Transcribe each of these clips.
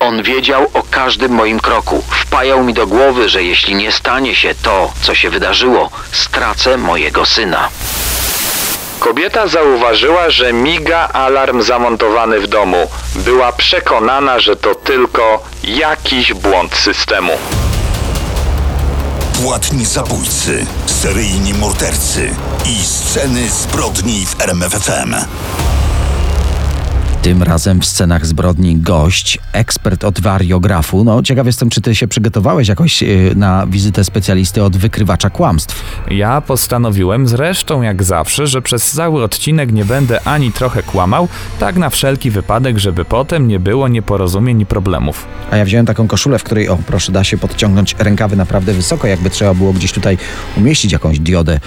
On wiedział o każdym moim kroku. Wpajał mi do głowy, że jeśli nie stanie się to, co się wydarzyło, stracę mojego syna. Kobieta zauważyła, że miga alarm zamontowany w domu. Była przekonana, że to tylko jakiś błąd systemu. Płatni zabójcy, seryjni mordercy i sceny zbrodni w RMFFM. Tym razem w scenach zbrodni gość, ekspert od wariografu. No, ciekaw jestem, czy ty się przygotowałeś jakoś yy, na wizytę specjalisty od wykrywacza kłamstw. Ja postanowiłem zresztą jak zawsze, że przez cały odcinek nie będę ani trochę kłamał, tak na wszelki wypadek, żeby potem nie było nieporozumień i problemów. A ja wziąłem taką koszulę, w której, o proszę, da się podciągnąć rękawy naprawdę wysoko, jakby trzeba było gdzieś tutaj umieścić jakąś diodę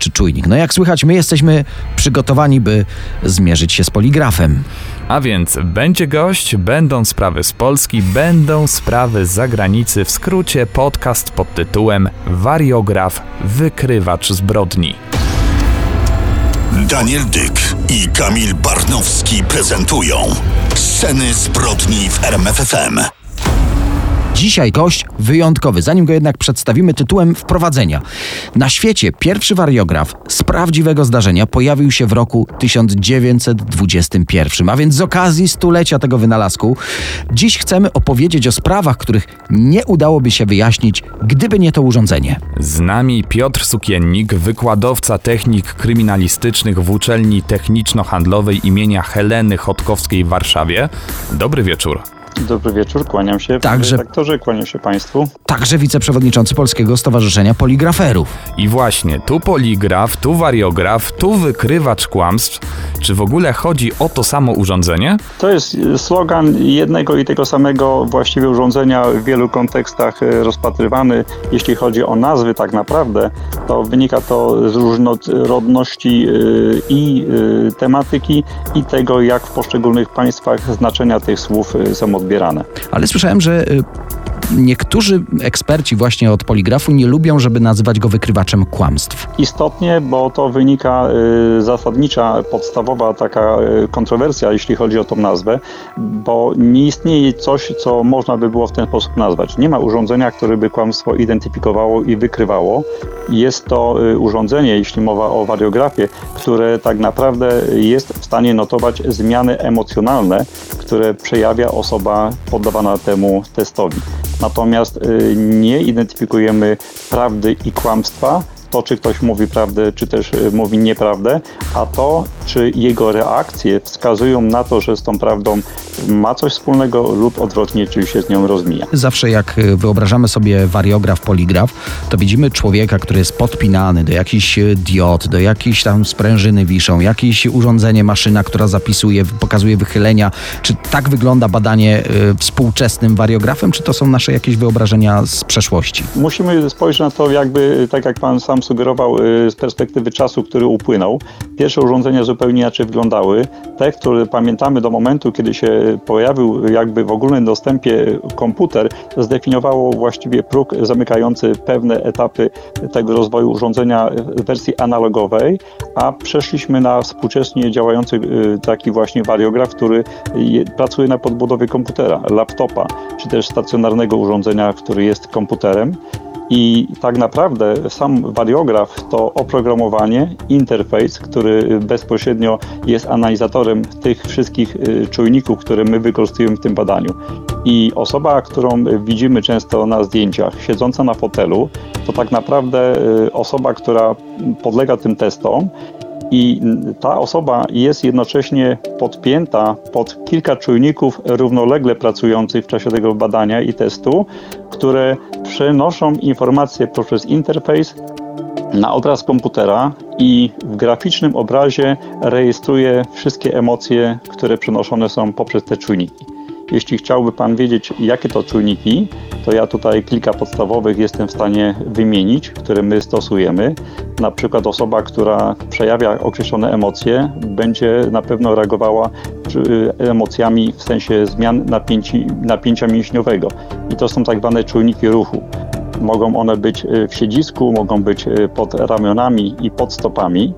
czy czujnik. No jak słychać, my jesteśmy przygotowani, by zmierzyć się z poligrafem. A więc będzie gość, będą sprawy z Polski, będą sprawy z zagranicy. W skrócie podcast pod tytułem Wariograf Wykrywacz zbrodni. Daniel Dyk i Kamil Barnowski prezentują Sceny zbrodni w RMFFM. Dzisiaj gość wyjątkowy. Zanim go jednak przedstawimy tytułem wprowadzenia. Na świecie pierwszy wariograf z prawdziwego zdarzenia pojawił się w roku 1921, a więc z okazji stulecia tego wynalazku dziś chcemy opowiedzieć o sprawach, których nie udałoby się wyjaśnić, gdyby nie to urządzenie. Z nami Piotr Sukiennik, wykładowca technik kryminalistycznych w uczelni techniczno-handlowej imienia Heleny Chodkowskiej w Warszawie. Dobry wieczór. Dobry wieczór, kłaniam się. Także- Redaktorze, kłaniam się Państwu. Także wiceprzewodniczący Polskiego Stowarzyszenia Poligraferów. I właśnie, tu poligraf, tu wariograf, tu wykrywacz kłamstw. Czy w ogóle chodzi o to samo urządzenie? To jest slogan jednego i tego samego właściwie urządzenia w wielu kontekstach e, rozpatrywany. Jeśli chodzi o nazwy tak naprawdę, to wynika to z różnorodności e, i e, tematyki i tego, jak w poszczególnych państwach znaczenia tych słów są odbierane. Ale słyszałem, że y, niektórzy eksperci właśnie od poligrafu nie lubią, żeby nazywać go wykrywaczem kłamstw. Istotnie, bo to wynika y, zasadnicza, podstawowa taka y, kontrowersja, jeśli chodzi o tą nazwę, bo nie istnieje coś, co można by było w ten sposób nazwać. Nie ma urządzenia, które by kłamstwo identyfikowało i wykrywało. Jest to y, urządzenie, jeśli mowa o wariografie, które tak naprawdę jest w stanie notować zmiany emocjonalne, które przejawia osoba poddawana temu testowi. Natomiast y, nie identyfikujemy prawdy i kłamstwa, to czy ktoś mówi prawdę, czy też y, mówi nieprawdę, a to, czy jego reakcje wskazują na to, że z tą prawdą ma coś wspólnego lub odwrotnie, czy się z nią rozmija. Zawsze jak y, wyobrażamy sobie wariograf, poligraf, to widzimy człowieka, który jest podpinany do jakichś y, diod, do jakiejś tam sprężyny wiszą, jakieś urządzenie, maszyna, która zapisuje, pokazuje wychylenia. Czy tak wygląda badanie y, współczesnym wariografem, czy to są nasze jakieś wyobrażenia z przeszłości? Musimy spojrzeć na to jakby, tak jak Pan sam sugerował, z perspektywy czasu, który upłynął. Pierwsze urządzenia zupełnie inaczej wyglądały. Te, które pamiętamy do momentu, kiedy się pojawił jakby w ogólnym dostępie komputer, zdefiniowało właściwie próg zamykający pewne etapy tego rozwoju urządzenia w wersji analogowej, a przeszliśmy na współcześnie działający y, taki właśnie wariograf, który je- pracuje na podbudowie komputera, laptopa, czy też stacjonarnego urządzenia, który jest komputerem. I tak naprawdę sam wariograf to oprogramowanie, interfejs, który bezpośrednio jest analizatorem tych wszystkich y, czujników, które my wykorzystujemy w tym badaniu. I osoba, którą widzimy często na zdjęciach, siedząca na fotelu, to tak naprawdę y, osoba, która podlega tym testom i ta osoba jest jednocześnie podpięta pod kilka czujników równolegle pracujących w czasie tego badania i testu, które przenoszą informacje poprzez interfejs na obraz komputera i w graficznym obrazie rejestruje wszystkie emocje, które przenoszone są poprzez te czujniki. Jeśli chciałby Pan wiedzieć, jakie to czujniki, to ja tutaj kilka podstawowych jestem w stanie wymienić, które my stosujemy. Na przykład osoba, która przejawia określone emocje, będzie na pewno reagowała emocjami w sensie zmian napięci, napięcia mięśniowego. I to są tak zwane czujniki ruchu. Mogą one być w siedzisku, mogą być pod ramionami i pod stopami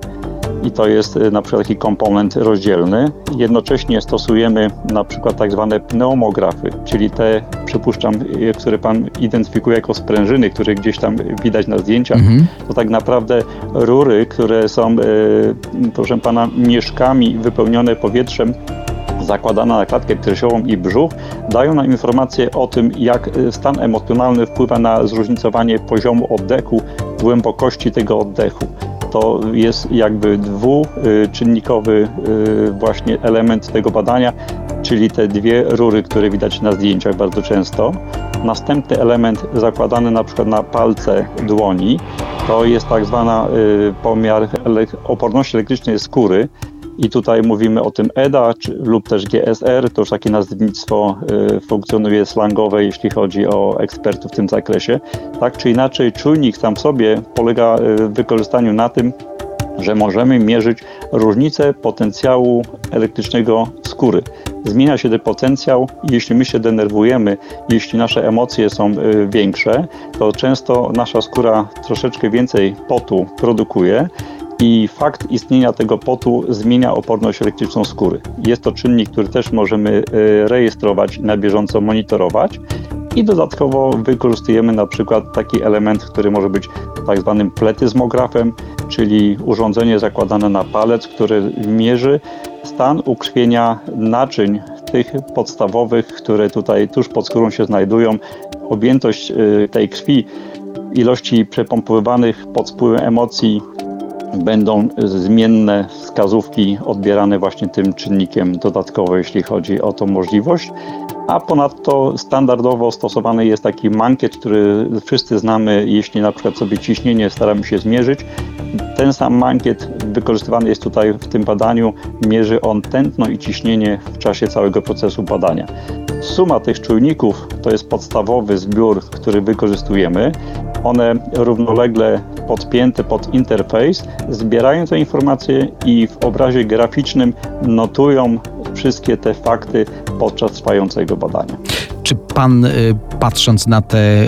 i to jest y, na przykład taki komponent rozdzielny. Jednocześnie stosujemy na przykład tak zwane pneumografy, czyli te, przypuszczam, y, które Pan identyfikuje jako sprężyny, które gdzieś tam widać na zdjęciach. Mhm. To tak naprawdę rury, które są, y, proszę Pana, mieszkami wypełnione powietrzem zakładana na klatkę piersiową i brzuch, dają nam informację o tym, jak stan emocjonalny wpływa na zróżnicowanie poziomu oddechu, głębokości tego oddechu to jest jakby dwuczynnikowy y, właśnie element tego badania, czyli te dwie rury, które widać na zdjęciach bardzo często. Następny element zakładany na przykład na palce dłoni, to jest tak zwana y, pomiar oporności elektrycznej skóry. I tutaj mówimy o tym EDA czy, lub też GSR, to już takie nazewnictwo y, funkcjonuje slangowe, jeśli chodzi o ekspertów w tym zakresie. Tak czy inaczej, czujnik sam w sobie polega y, w wykorzystaniu na tym, że możemy mierzyć różnicę potencjału elektrycznego skóry. Zmienia się ten potencjał jeśli my się denerwujemy, jeśli nasze emocje są y, większe, to często nasza skóra troszeczkę więcej potu produkuje i fakt istnienia tego potu zmienia oporność elektryczną skóry. Jest to czynnik, który też możemy y, rejestrować, na bieżąco monitorować. I dodatkowo wykorzystujemy na przykład taki element, który może być tak zwanym pletyzmografem, czyli urządzenie zakładane na palec, które mierzy stan ukrwienia naczyń tych podstawowych, które tutaj tuż pod skórą się znajdują, objętość y, tej krwi, ilości przepompowywanych pod wpływem emocji będą zmienne wskazówki odbierane właśnie tym czynnikiem dodatkowo, jeśli chodzi o tą możliwość. A ponadto standardowo stosowany jest taki mankiet, który wszyscy znamy, jeśli na przykład sobie ciśnienie staramy się zmierzyć. Ten sam mankiet wykorzystywany jest tutaj w tym badaniu. Mierzy on tętno i ciśnienie w czasie całego procesu badania. Suma tych czujników to jest podstawowy zbiór, który wykorzystujemy. One równolegle podpięte pod interfejs zbierają te informacje i w obrazie graficznym notują wszystkie te fakty podczas trwającego badania. Czy pan, y, patrząc na te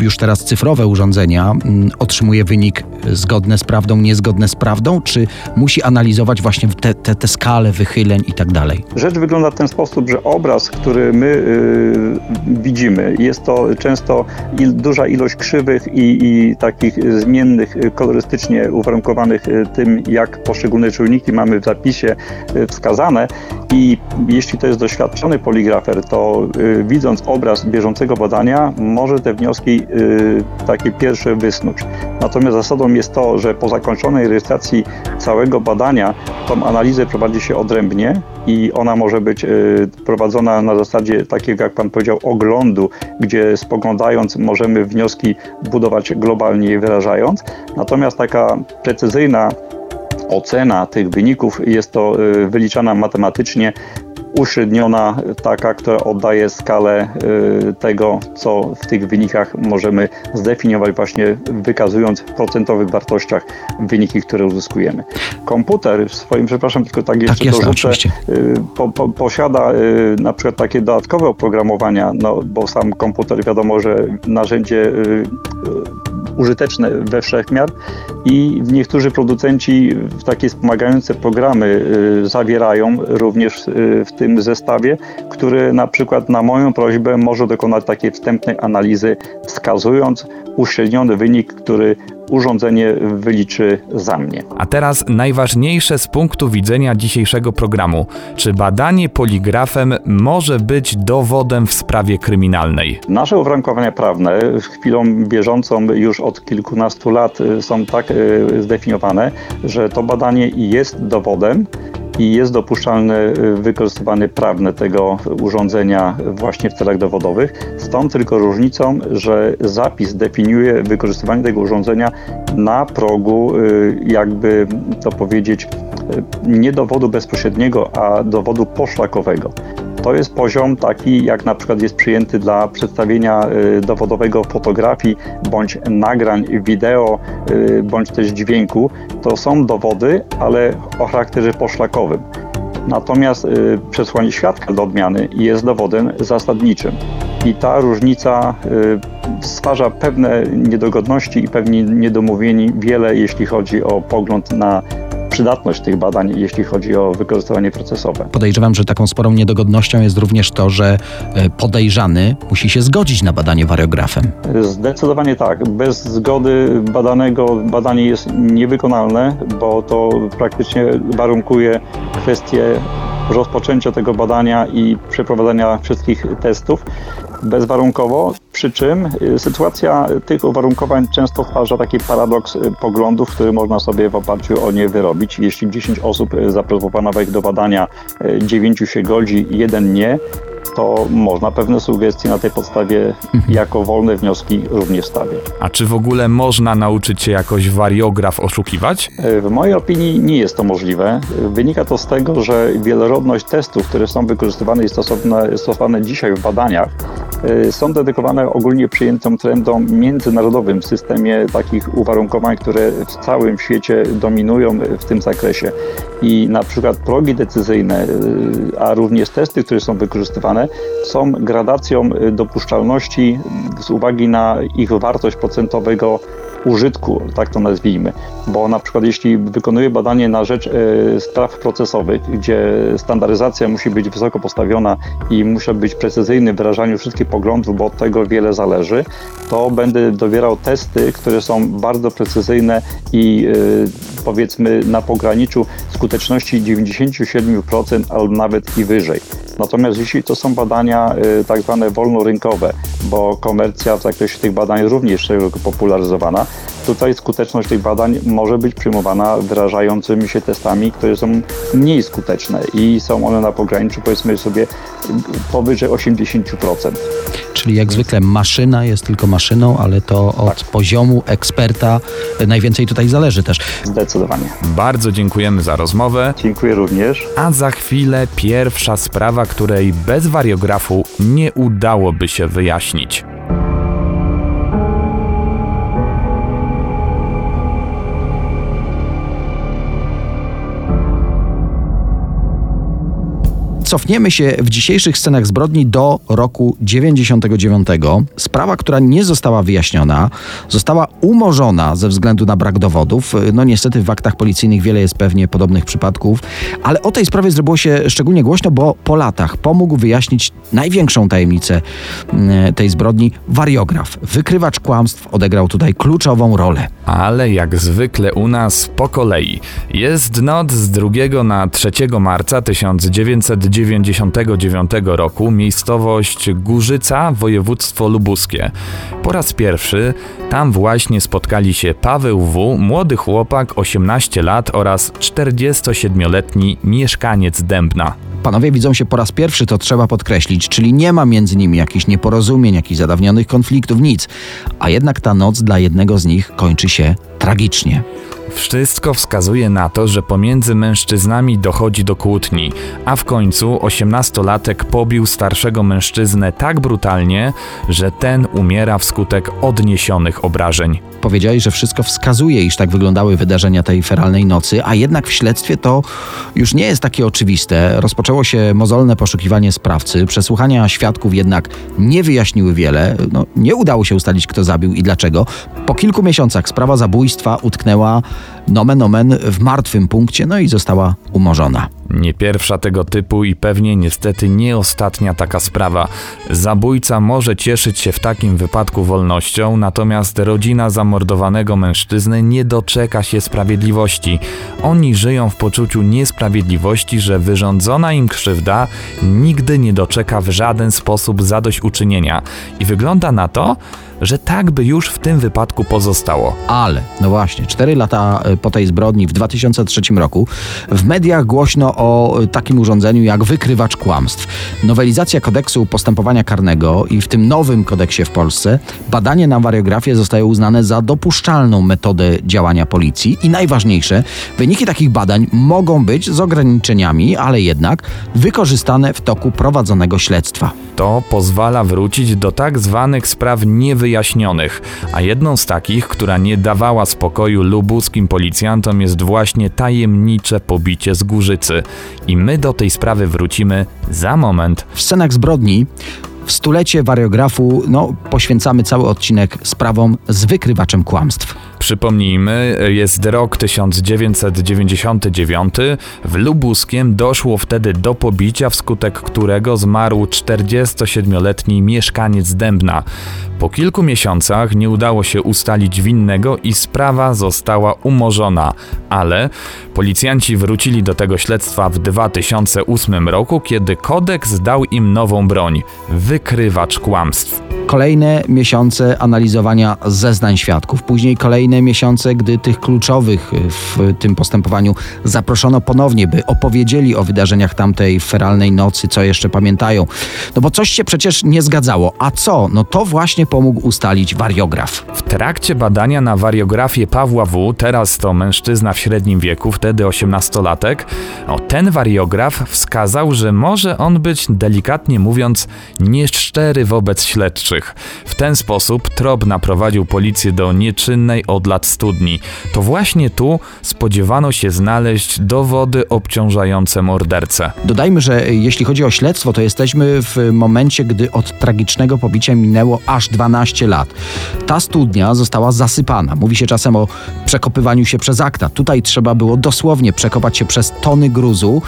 już teraz cyfrowe urządzenia, otrzymuje wynik zgodny z prawdą, niezgodny z prawdą, czy musi analizować właśnie te, te, te skale wychyleń i tak dalej? Rzecz wygląda w ten sposób, że obraz, który my y, widzimy, jest to często il, duża ilość krzywych i, i, takich zmiennych, y, kolorystycznie uwarunkowanych tym, jak poszczególne czujniki mamy w zapisie wskazane i jeśli to jest doświadczony poligrafer, to y, widząc obraz bieżącego badania, może te wnioski y, takie pierwsze wysnuć. Natomiast zasadą jest to, że po zakończonej rejestracji całego badania tą analizę prowadzi się odrębnie i ona może być y, prowadzona na zasadzie takiego, jak Pan powiedział, oglądu, gdzie spoglądając możemy wnioski budować globalnie wyrażając. Natomiast taka precyzyjna ocena tych wyników jest to y, wyliczana matematycznie uśredniona, taka, która oddaje skalę y, tego, co w tych wynikach możemy zdefiniować właśnie wykazując w procentowych wartościach wyniki, które uzyskujemy. Komputer w swoim, przepraszam, tylko tak jeszcze tak, dorzucę, y, po, po, posiada na przykład takie dodatkowe oprogramowania, no bo sam komputer wiadomo, że narzędzie użyteczne we wszechmiar i niektórzy producenci takie wspomagające programy y, zawierają również y, w tym zestawie, który na przykład na moją prośbę może dokonać takiej wstępnej analizy, wskazując uśredniony wynik, który urządzenie wyliczy za mnie. A teraz najważniejsze z punktu widzenia dzisiejszego programu. Czy badanie poligrafem może być dowodem w sprawie kryminalnej? Nasze uwarunkowania prawne chwilą bieżącą już od kilkunastu lat y, są tak y, zdefiniowane, że to badanie jest dowodem i jest dopuszczalne y, wykorzystywanie prawne tego urządzenia właśnie w celach dowodowych. Stąd tylko różnicą, że zapis definiuje wykorzystywanie tego urządzenia na progu, y, jakby to powiedzieć, y, nie dowodu bezpośredniego, a dowodu poszlakowego. To jest poziom taki, jak na przykład jest przyjęty dla przedstawienia y, dowodowego fotografii bądź nagrań wideo, y, bądź też dźwięku. To są dowody, ale o charakterze poszlakowym. Natomiast y, przesłanie świadka do odmiany jest dowodem zasadniczym. I ta różnica stwarza pewne niedogodności i pewnie niedomówieni wiele, jeśli chodzi o pogląd na przydatność tych badań, jeśli chodzi o wykorzystywanie procesowe. Podejrzewam, że taką sporą niedogodnością jest również to, że e, podejrzany musi się zgodzić na badanie wariografem. Zdecydowanie tak. Bez zgody badanego badanie jest niewykonalne, bo to praktycznie warunkuje kwestię rozpoczęcia tego badania i przeprowadzenia wszystkich testów bezwarunkowo, przy czym y, sytuacja tych uwarunkowań często stwarza taki paradoks y, poglądów, który można sobie w oparciu o nie wyrobić. Jeśli 10 osób y, zaproponowanych do badania, 9 się godzi, jeden nie, to można pewne sugestie na tej podstawie jako wolne wnioski również stawiać. A czy w ogóle można nauczyć się jakoś wariograf oszukiwać? W mojej opinii nie jest to możliwe. Wynika to z tego, że wielorodność testów, które są wykorzystywane i stosowane, stosowane dzisiaj w badaniach, y, są dedykowane ogólnie przyjętym trendom międzynarodowym w systemie takich uwarunkowań, które w całym świecie dominują w tym zakresie. I na przykład progi decyzyjne, y, a również testy, które są wykorzystywane, są gradacją y, dopuszczalności z uwagi na ich wartość procentowego użytku, tak to nazwijmy. Bo na przykład jeśli wykonuje badanie na rzecz e, spraw procesowych, gdzie standaryzacja musi być wysoko postawiona i musi być precyzyjny w wyrażaniu wszystkich poglądów, bo od tego wiele zależy, to będę dobierał testy, które są bardzo precyzyjne i e, powiedzmy na pograniczu skuteczności 97% albo nawet i wyżej. Natomiast jeśli to są badania y, tak zwane wolnorynkowe, bo komercja w zakresie tych badań również szeroko popularyzowana, tutaj skuteczność tych badań może być przyjmowana wyrażającymi się testami, które są mniej skuteczne i są one na pograniczu powiedzmy sobie powyżej 80%. Czyli jak zwykle maszyna jest tylko maszyną, ale to od Tak. poziomu eksperta najwięcej tutaj zależy też. Zdecydowanie. Bardzo dziękujemy za rozmowę. Dziękuję również. A za chwilę pierwsza sprawa, której bez wariografu nie udałoby się wyjaśnić. Cofniemy się w dzisiejszych scenach zbrodni do roku 99. Sprawa, która nie została wyjaśniona, została umorzona ze względu na brak dowodów. No niestety w aktach policyjnych wiele jest pewnie podobnych przypadków, ale o tej sprawie zrobiło się szczególnie głośno, bo po latach pomógł wyjaśnić największą tajemnicę mm, tej zbrodni wariograf. Wykrywacz kłamstw odegrał tutaj kluczową rolę. Ale jak zwykle u nas po kolei. Jest noc z 2 na 3 marca 1999 roku, miejscowość Górzyca, województwo lubuskie. Po raz pierwszy tam właśnie spotkali się Paweł W., młody chłopak, 18 lat oraz 47-letni mieszkaniec Dębna. Panowie widzą się po raz pierwszy, to trzeba podkreślić, czyli nie ma między nimi jakichś nieporozumień, jakichś zadawnionych konfliktów, nic. A jednak ta noc dla jednego z nich kończy się tragicznie. Wszystko wskazuje na to, że pomiędzy mężczyznami dochodzi do kłótni, a w końcu 18-latek pobił starszego mężczyznę tak brutalnie, że ten umiera wskutek odniesionych obrażeń. Powiedzieli, że wszystko wskazuje, iż tak wyglądały wydarzenia tej feralnej nocy, a jednak w śledztwie to już nie jest takie oczywiste. Rozpoczęło się mozolne poszukiwanie sprawcy, przesłuchania świadków jednak nie wyjaśniły wiele. No, nie udało się ustalić, kto zabił i dlaczego. Po kilku miesiącach sprawa zabójstwa utknęła nomen omen w martwym punkcie, no i została umorzona. Nie pierwsza tego typu i pewnie niestety nie ostatnia taka sprawa. Zabójca może cieszyć się w takim wypadku wolnością, natomiast rodzina zamordowanego mężczyzny nie doczeka się sprawiedliwości. Oni żyją w poczuciu niesprawiedliwości, że wyrządzona im krzywda nigdy nie doczeka w żaden sposób zadośćuczynienia. I wygląda na to, że tak by już w tym wypadku pozostało. Ale, no właśnie, 4 lata e, po tej zbrodni w 2003 roku w mediach głośno o e, takim urządzeniu jak wykrywacz kłamstw. Nowelizacja kodeksu postępowania karnego i w tym nowym kodeksie w Polsce badanie na wariografię zostaje uznane za dopuszczalną metodę działania policji i najważniejsze, wyniki takich badań mogą być z ograniczeniami, ale jednak wykorzystane w toku prowadzonego śledztwa. To pozwala wrócić do tak zwanych spraw niewyjaśnionych, a jedną z takich, która nie dawała spokoju lubuskim policjantom jest właśnie tajemnicze pobicie z górzycy. I my do tej sprawy wrócimy za moment. W scenach zbrodni w stulecie wariografu no, poświęcamy cały odcinek sprawom z wykrywaczem kłamstw. Przypomnijmy, jest rok 1999. W Lubuskiem doszło wtedy do pobicia, wskutek którego zmarł 47-letni mieszkaniec Dębna. Po kilku miesiącach nie udało się ustalić winnego i sprawa została umorzona, ale policjanci wrócili do tego śledztwa w 2008 roku, kiedy kodeks dał im nową broń wykrywacz kłamstw. Kolejne miesiące analizowania zeznań świadków, później kolejne miesiące, gdy tych kluczowych w tym postępowaniu zaproszono ponownie, by opowiedzieli o wydarzeniach tamtej feralnej nocy, co jeszcze pamiętają. No bo coś się przecież nie zgadzało. A co? No to właśnie pomógł ustalić wariograf. W trakcie badania na wariografię Pawła W., teraz to mężczyzna w średnim wieku, wtedy 18-latek, o, ten wariograf wskazał, że może on być, delikatnie mówiąc, nieszczery wobec śledczych. W ten sposób Trop naprowadził policję do nieczynnej od lat studni. To właśnie tu spodziewano się znaleźć dowody obciążające mordercę. Dodajmy, że jeśli chodzi o śledztwo, to jesteśmy w momencie, gdy od tragicznego pobicia minęło aż 12 lat. Ta studnia została zasypana. Mówi się czasem o przekopywaniu się przez akta. Tutaj trzeba było dosłownie przekopać się przez tony gruzu.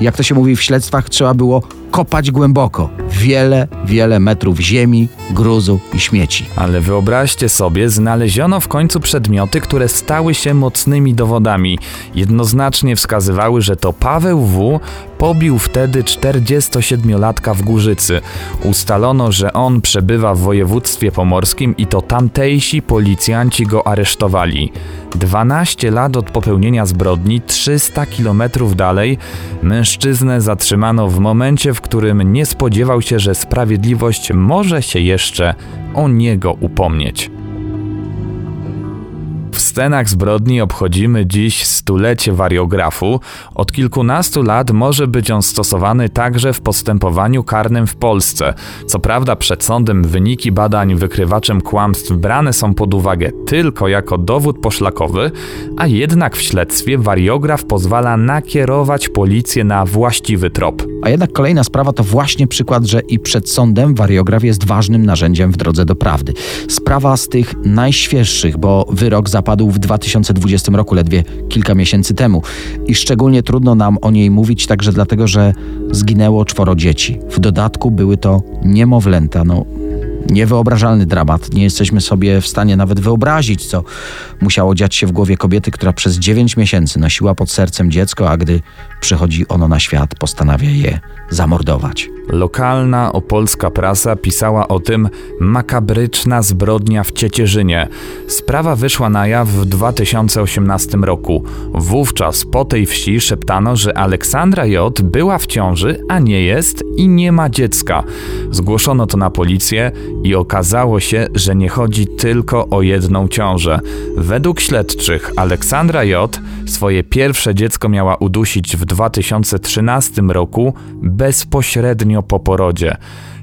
Jak to się mówi w śledztwach, trzeba było kopać głęboko. Wiele, wiele metrów ziemi, gruzu i śmieci. Ale wyobraźcie sobie, znaleziono w końcu przedmioty, które stały się mocnymi dowodami. Jednoznacznie wskazywały, że to Paweł W. pobił wtedy 47-latka w Górzycy. Ustalono, że on przebywa w województwie pomorskim i to tamtejsi policjanci go aresztowali. 12 lat od popełnienia zbrodni, 300 kilometrów dalej, mężczyznę zatrzymano w momencie, w którym nie spodziewał się, że sprawiedliwość może się jeszcze o niego upomnieć. W scenach zbrodni obchodzimy dziś stulecie wariografu. Od kilkunastu lat może być on stosowany także w postępowaniu karnym w Polsce. Co prawda przed sądem wyniki badań wykrywaczem kłamstw brane są pod uwagę tylko jako dowód poszlakowy, a jednak w śledztwie wariograf pozwala nakierować policję na właściwy trop. A jednak kolejna sprawa to właśnie przykład, że i przed sądem wariograf jest ważnym narzędziem w drodze do prawdy. Sprawa z tych najświeższych, bo wyrok zapadł w 2020 roku, ledwie kilka miesięcy temu. I szczególnie trudno nam o niej mówić także dlatego, że zginęło czworo dzieci. W dodatku były to niemowlęta. No, niewyobrażalny dramat. Nie jesteśmy sobie w stanie nawet wyobrazić, co musiało dziać się w głowie kobiety, która przez 9 miesięcy nosiła pod sercem dziecko, a gdy przychodzi ono na świat, postanawia je zamordować. Lokalna opolska prasa pisała o tym makabryczna zbrodnia w Ciecierzynie. Sprawa wyszła na jaw w 2018 roku. Wówczas po tej wsi szeptano, że Aleksandra J. była w ciąży, a nie jest i nie ma dziecka. Zgłoszono to na policję i okazało się, że nie chodzi tylko o jedną ciążę. Według śledczych Aleksandra J. swoje pierwsze dziecko miała udusić w 2013 roku bezpośrednio po porodzie.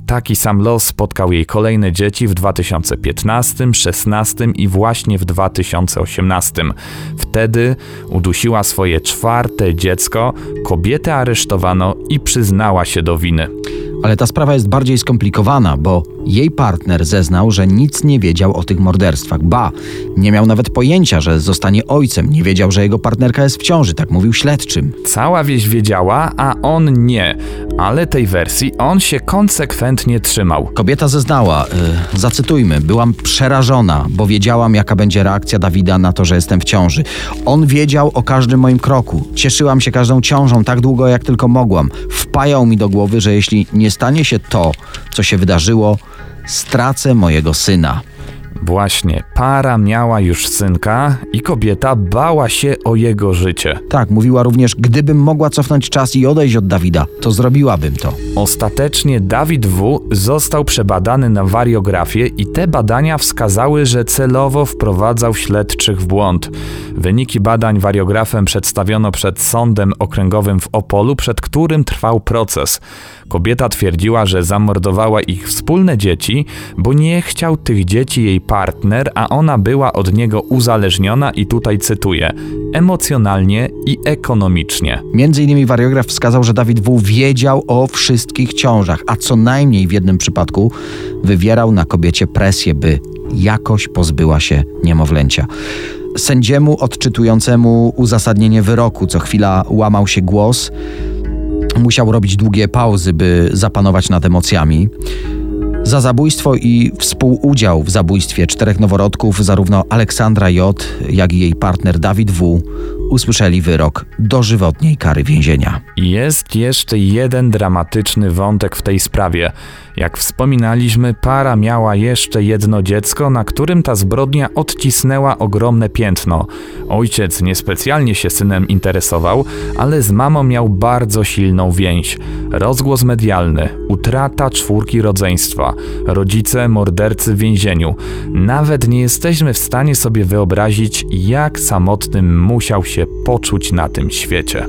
Taki sam los spotkał jej kolejne dzieci w 2015, 16 i właśnie w 2018. Wtedy udusiła swoje czwarte dziecko, kobietę aresztowano i przyznała się do winy. Ale ta sprawa jest bardziej skomplikowana, bo jej partner zeznał, że nic nie wiedział o tych morderstwach. Ba, nie miał nawet pojęcia, że zostanie ojcem. Nie wiedział, że jego partnerka jest w ciąży, tak mówił śledczym. Cała wieś wiedziała, a on nie. Ale tej wersji on się konsekwentnie trzymał. Kobieta zeznała, y, zacytujmy, byłam przerażona, bo wiedziałam, jaka będzie reakcja Dawida na to, że jestem w ciąży. On wiedział o każdym moim kroku. Cieszyłam się każdą ciążą tak długo, jak tylko mogłam. Wpajał mi do głowy, że jeśli nie stanie się to, co się wydarzyło, stracę mojego syna. Właśnie, para miała już synka i kobieta bała się o jego życie. Tak, mówiła również, gdybym mogła cofnąć czas i odejść od Dawida, to zrobiłabym to. Ostatecznie Dawid W. został przebadany na wariografię i te badania wskazały, że celowo wprowadzał śledczych w błąd. Wyniki badań wariografem przedstawiono przed sądem okręgowym w Opolu, przed którym trwał proces. Kobieta twierdziła, że zamordowała ich wspólne dzieci, bo nie chciał tych dzieci jej partner, a ona była od niego uzależniona i tutaj cytuję: emocjonalnie i ekonomicznie. Między innymi wariograf wskazał, że Dawid W. wiedział o wszystkich ciążach, a co najmniej w jednym przypadku wywierał na kobiecie presję, by jakoś pozbyła się niemowlęcia. Sędziemu odczytującemu uzasadnienie wyroku co chwila łamał się głos. Musiał robić długie pauzy, by zapanować nad emocjami. Za zabójstwo i współudział w zabójstwie czterech noworodków, zarówno Aleksandra J., jak i jej partner Dawid W., usłyszeli wyrok dożywotniej kary więzienia. Jest jeszcze jeden dramatyczny wątek w tej sprawie. Jak wspominaliśmy, para miała jeszcze jedno dziecko, na którym ta zbrodnia odcisnęła ogromne piętno. Ojciec niespecjalnie się synem interesował, ale z mamą miał bardzo silną więź. Rozgłos medialny, utrata czwórki rodzeństwa, rodzice mordercy w więzieniu. Nawet nie jesteśmy w stanie sobie wyobrazić, jak samotnym musiał się poczuć na tym świecie.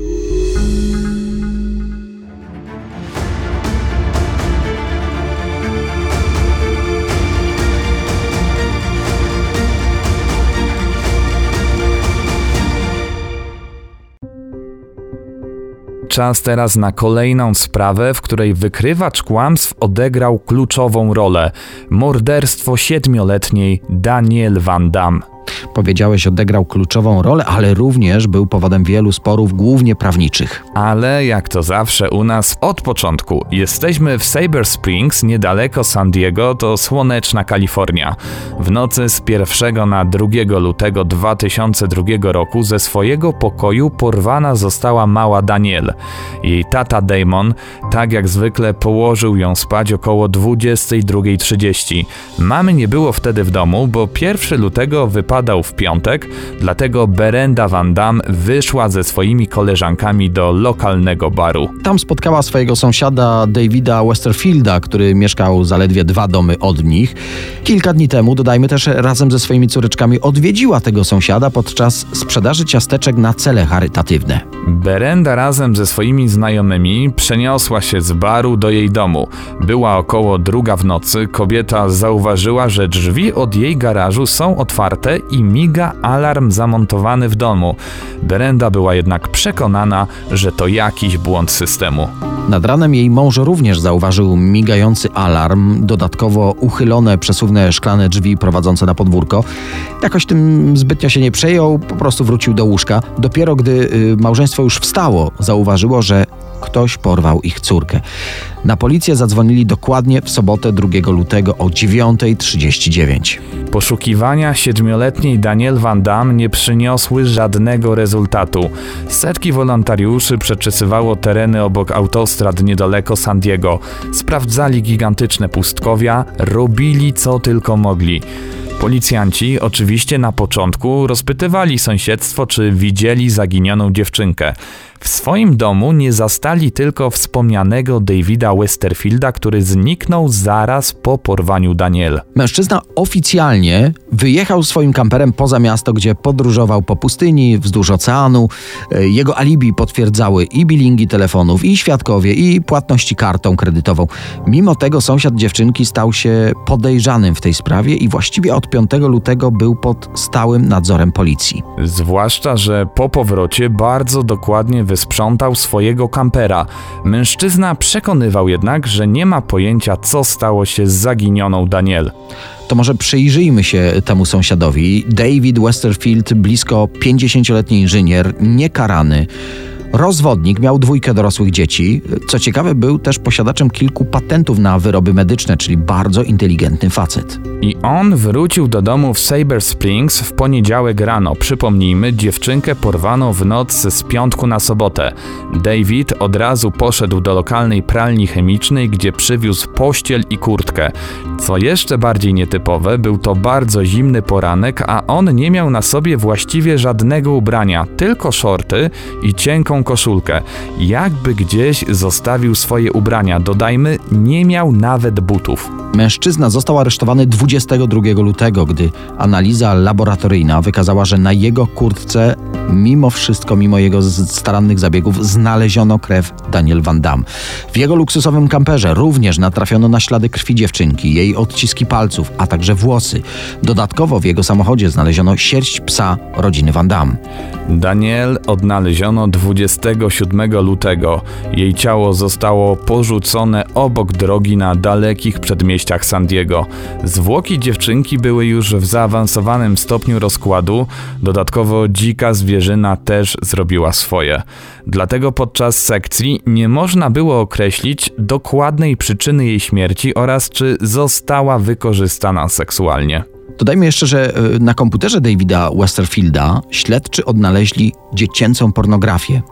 Czas teraz na kolejną sprawę, w której wykrywacz kłamstw odegrał kluczową rolę morderstwo siedmioletniej Daniel Van Damme. Powiedziałeś, odegrał kluczową rolę, ale również był powodem wielu sporów, głównie prawniczych. Ale jak to zawsze u nas od początku, jesteśmy w Saber Springs, niedaleko San Diego, to słoneczna Kalifornia. W nocy z 1 na 2 lutego 2002 roku ze swojego pokoju porwana została mała Daniel. Jej tata Damon, tak jak zwykle, położył ją spać około 22.30. Mamy nie było wtedy w domu, bo 1 lutego wypadał w piątek, dlatego Berenda Van Damme wyszła ze swoimi koleżankami do lokalnego baru. Tam spotkała swojego sąsiada Davida Westerfielda, który mieszkał zaledwie dwa domy od nich. Kilka dni temu, dodajmy też, razem ze swoimi córeczkami odwiedziła tego sąsiada podczas sprzedaży ciasteczek na cele charytatywne. Berenda razem ze swoimi znajomymi przeniosła się z baru do jej domu. Była około druga w nocy, kobieta zauważyła, że drzwi od jej garażu są otwarte i miga alarm zamontowany w domu. Berenda była jednak przekonana, że to jakiś błąd systemu. Nad ranem jej mąż również zauważył migający alarm, dodatkowo uchylone przesuwne szklane drzwi prowadzące na podwórko. Jakoś tym zbytnio się nie przejął, po prostu wrócił do łóżka. Dopiero gdy y, małżeństwo już wstało, zauważyło, że ktoś porwał ich córkę. Na policję zadzwonili dokładnie w sobotę 2 lutego o 9.39. Poszukiwania siedmioletniej Daniel Van nie przyniosły żadnego rezultatu. Setki wolontariuszy przeczesywało tereny obok autostrad niedaleko San Diego. Sprawdzali gigantyczne pustkowia, robili co tylko mogli. Policjanci oczywiście na początku rozpytywali sąsiedztwo, czy widzieli zaginioną dziewczynkę. W swoim domu nie zastali tylko wspomnianego Davida Westerfielda, który zniknął zaraz po porwaniu Daniel. Mężczyzna oficjalnie wyjechał swoim kamperem poza miasto, gdzie podróżował po pustyni, wzdłuż oceanu. E, Jego alibi potwierdzały i bilingi telefonów, i świadkowie, i płatności kartą kredytową. Mimo tego sąsiad dziewczynki stał się podejrzanym w tej sprawie i właściwie od 5 lutego był pod stałym nadzorem policji. Zwłaszcza, że po powrocie bardzo dokładnie wysprzątał swojego kampera. Mężczyzna przekonywał jednak, że nie ma pojęcia, co stało się z zaginioną Daniel. To może przyjrzyjmy się temu sąsiadowi. David Westerfield, blisko 50-letni inżynier, niekarany. Rozwodnik, miał dwójkę dorosłych dzieci. Co ciekawe, był też posiadaczem kilku patentów na wyroby medyczne, czyli bardzo inteligentny facet. I on wrócił do domu w Saber Springs w poniedziałek rano. Przypomnijmy, dziewczynkę porwano w noc z piątku na sobotę. David od razu poszedł do lokalnej pralni chemicznej, gdzie przywiózł pościel i kurtkę. Co jeszcze bardziej nietypowe, był to bardzo zimny poranek, a on nie miał na sobie właściwie żadnego ubrania, tylko shorty i cienką koszulkę. Jakby gdzieś zostawił swoje ubrania, dodajmy, nie miał nawet butów. Mężczyzna został aresztowany 22 lutego, gdy analiza laboratoryjna wykazała, że na jego kurtce, mimo wszystko, mimo jego starannych zabiegów, znaleziono krew Daniel Van Damme. W jego luksusowym kamperze również natrafiono na ślady krwi dziewczynki, jej odciski palców, a także włosy. Dodatkowo w jego samochodzie znaleziono sierść psa rodziny Van Damme. Daniel odnaleziono 27 lutego. Jej ciało zostało porzucone obok drogi na dalekich przedmieściach San Diego. Zwłoki dziewczynki były już w zaawansowanym stopniu rozkładu, dodatkowo dzika zwierzyna też zrobiła swoje. Dlatego podczas sekcji nie można było określić dokładnej przyczyny jej śmierci oraz czy została wykorzystana seksualnie. Dodajmy jeszcze, że y, na komputerze Davida Westerfielda śledczy odnaleźli dziecięcą pornografię.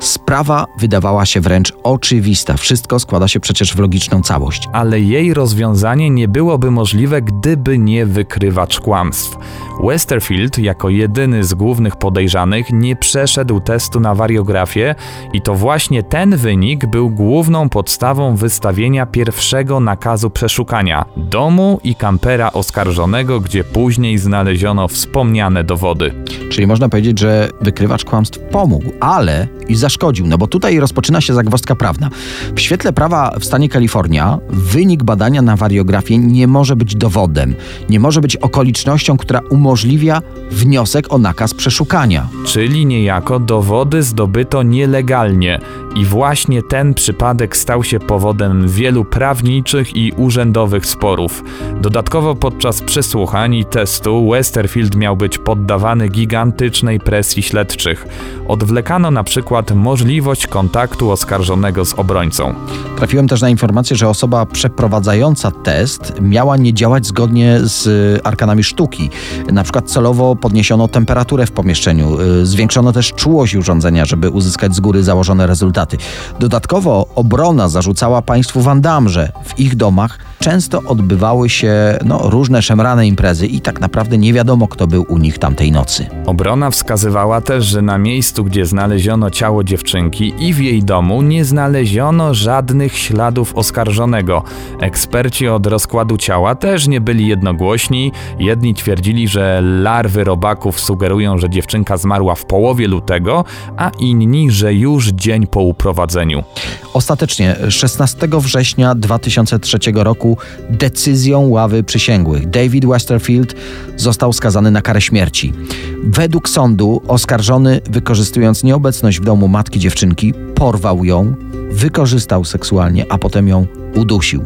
Sprawa wydawała się wręcz oczywista. Wszystko składa się przecież w logiczną całość. ale jej rozwiązanie nie byłoby możliwe, gdyby nie wykrywacz kłamstw. Westerfield, jako jedyny z głównych podejrzanych, nie przeszedł testu na wariografię i to właśnie ten wynik był główną podstawą wystawienia pierwszego nakazu przeszukania domu i kampera oskarżonego, gdzie później znaleziono wspomniane dowody. Czyli można powiedzieć, że wykrywacz kłamstw pomógł, ale i zaszkodził, no bo tutaj rozpoczyna się zagwozdka prawna. W świetle prawa w stanie Kalifornia wynik badania na wariografię nie może być dowodem, nie może być okolicznością, która umożliwia wniosek o nakaz przeszukania. Czyli niejako dowody zdobyto nielegalnie i właśnie ten przypadek stał się powodem wielu prawniczych i urzędowych sporów. Dodatkowo podczas przesłuchań i testu Westerfield miał być poddawany gigantycznej presji śledczych. Odwlekano na przykład możliwość kontaktu oskarżonego z obrońcą. Trafiłem też na informację, że osoba przeprowadzająca test miała nie działać zgodnie z y, arkanami sztuki. Na przykład celowo podniesiono temperaturę w pomieszczeniu, y, zwiększono też czułość urządzenia, żeby uzyskać z góry założone rezultaty. Dodatkowo obrona zarzucała państwu Van Damme, że w ich domach często odbywały się no, różne szemrane imprezy i tak naprawdę nie wiadomo, kto był u nich tamtej nocy. Obrona wskazywała też, że na miejscu, gdzie znaleziono ciało dziewczynki i w jej domu nie znaleziono żadnych śladów oskarżonego. Eksperci od rozkładu ciała też nie byli jednogłośni. Jedni twierdzili, że larwy robaków sugerują, że dziewczynka zmarła w połowie lutego, a inni, że już dzień po uprowadzeniu. Ostatecznie 16 września 2003 roku decyzją ławy przysięgłych David Westerfield został skazany na karę śmierci. Według sądu oskarżony, wykorzystując nieobecność w domu matki dziewczynki, porwał ją, wykorzystał seksualnie, a potem ją udusił.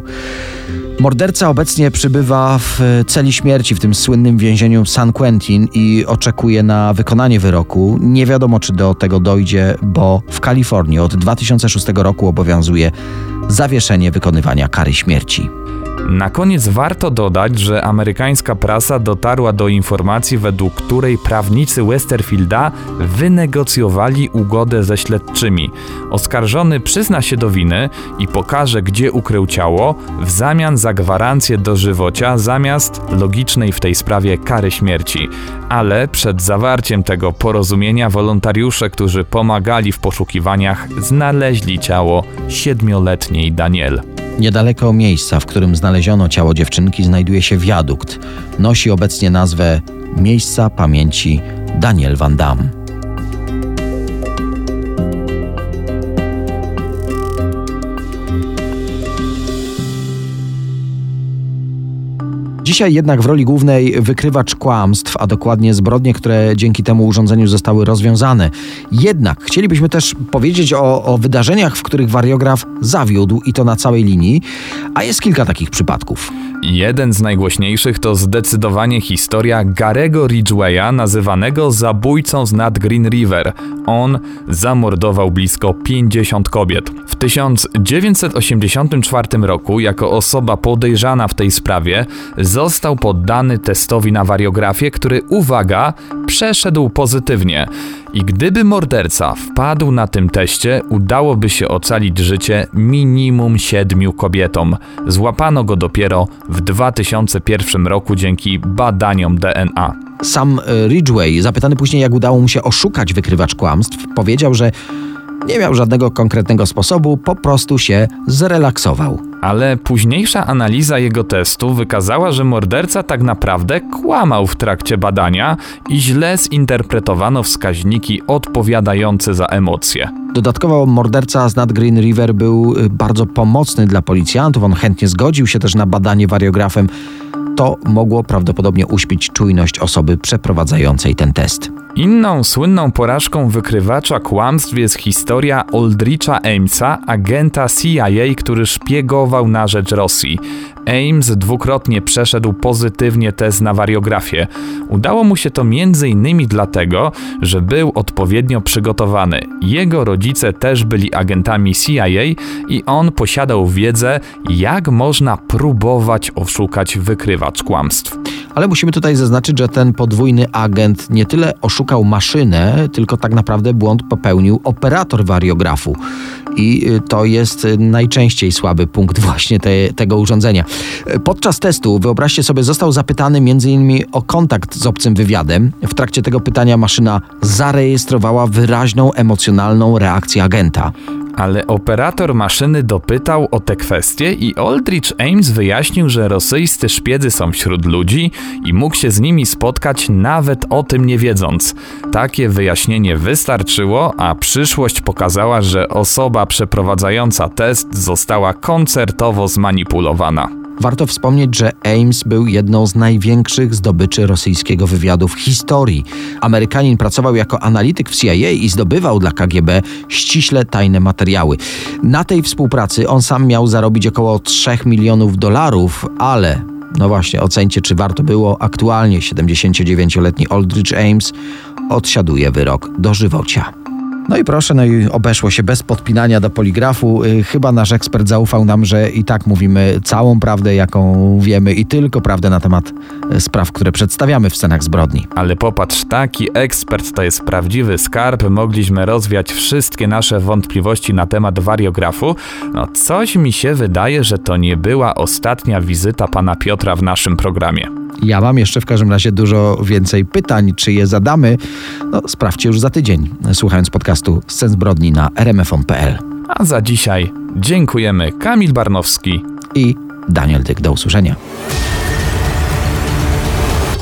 Morderca obecnie przybywa w celi śmierci w tym słynnym więzieniu San Quentin i oczekuje na wykonanie wyroku. Nie wiadomo, czy do tego dojdzie, bo w Kalifornii od 2006 roku obowiązuje zawieszenie wykonywania kary śmierci. Na koniec warto dodać, że amerykańska prasa dotarła do informacji, według której prawnicy Westerfielda wynegocjowali ugodę ze śledczymi. Oskarżony przyzna się do winy i pokaże, gdzie ukrył ciało, w zamian za gwarancję dożywocia zamiast logicznej w tej sprawie kary śmierci. Ale przed zawarciem tego porozumienia wolontariusze, którzy pomagali w poszukiwaniach, znaleźli ciało siedmioletniej Daniel. Niedaleko miejsca, w którym znaleziono ciało dziewczynki, znajduje się wiadukt. Nosi obecnie nazwę Miejsca Pamięci Daniel Van Damme. Dzisiaj jednak w roli głównej wykrywacz kłamstw, a dokładnie zbrodnie, które dzięki temu urządzeniu zostały rozwiązane. Jednak chcielibyśmy też powiedzieć o, o wydarzeniach, w których wariograf zawiódł i to na całej linii, a jest kilka takich przypadków. Jeden z najgłośniejszych to zdecydowanie historia Garego Ridgwaya, nazywanego zabójcą z nad Green River. On zamordował blisko 50 kobiet. W 1984 roku, jako osoba podejrzana w tej sprawie, został poddany testowi na wariografię, który, uwaga, przeszedł pozytywnie. I gdyby morderca wpadł na tym teście, udałoby się ocalić życie minimum siedmiu kobietom. Złapano go dopiero w 2001 roku dzięki badaniom DNA. Sam e, Ridgway, zapytany później, jak udało mu się oszukać wykrywacz kłamstw, powiedział, że nie miał żadnego konkretnego sposobu, po prostu się zrelaksował. Ale późniejsza analiza jego testu wykazała, że morderca tak naprawdę kłamał w trakcie badania i źle zinterpretowano wskaźniki odpowiadające za emocje. Dodatkowo morderca z nad Green River był y, bardzo pomocny dla policjantów. On chętnie zgodził się też na badanie wariografem. To mogło prawdopodobnie uśpić czujność osoby przeprowadzającej ten test. Inną słynną porażką wykrywacza kłamstw jest historia Aldricha Amesa, agenta CIA, który szpiegował na rzecz Rosji. Ames dwukrotnie przeszedł pozytywnie test na wariografię. Udało mu się to m.in. dlatego, że był odpowiednio przygotowany. Jego rodzice też byli agentami CIA i on posiadał wiedzę, jak można próbować oszukać wykrywacz kłamstw. Ale musimy tutaj zaznaczyć, że ten podwójny agent nie tyle oszukał maszynę, tylko tak naprawdę błąd popełnił operator wariografu. I y, to jest y, najczęściej słaby punkt właśnie te, tego urządzenia. Y, Podczas testu, wyobraźcie sobie, został zapytany m.in. o kontakt z obcym wywiadem. W trakcie tego pytania maszyna zarejestrowała wyraźną emocjonalną reakcję agenta. Ale operator maszyny dopytał o te kwestie i Aldrich Ames wyjaśnił, że rosyjscy szpiedzy są wśród ludzi i mógł się z nimi spotkać nawet o tym nie wiedząc. Takie wyjaśnienie wystarczyło, a przyszłość pokazała, że osoba przeprowadzająca test została koncertowo zmanipulowana. Warto wspomnieć, że Ames był jedną z największych zdobyczy rosyjskiego wywiadu w historii. Amerykanin pracował jako analityk w CIA i zdobywał dla KGB ściśle tajne materiały. Na tej współpracy on sam miał zarobić około 3 milionów dolarów, ale no właśnie, ocencie, czy warto było. Aktualnie 79-letni Aldrich Ames odsiaduje wyrok dożywocia. No i proszę, no i obeszło się bez podpinania do poligrafu. Y, Chyba nasz ekspert zaufał nam, że i tak mówimy całą prawdę, jaką wiemy i tylko prawdę na temat y, spraw, które przedstawiamy w scenach zbrodni. Ale popatrz, taki ekspert to jest prawdziwy skarb. Mogliśmy rozwiać wszystkie nasze wątpliwości na temat wariografu. No, coś mi się wydaje, że to nie była ostatnia wizyta pana Piotra w naszym programie. Ja mam jeszcze w każdym razie dużo więcej pytań, czy je zadamy. No, sprawdźcie już za tydzień, słuchając podcastu Scen Zbrodni na rmfon.pl. A za dzisiaj dziękujemy Kamil Barnowski. I Daniel Dyk. Do usłyszenia.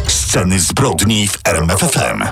Sceny zbrodni w RMFFM.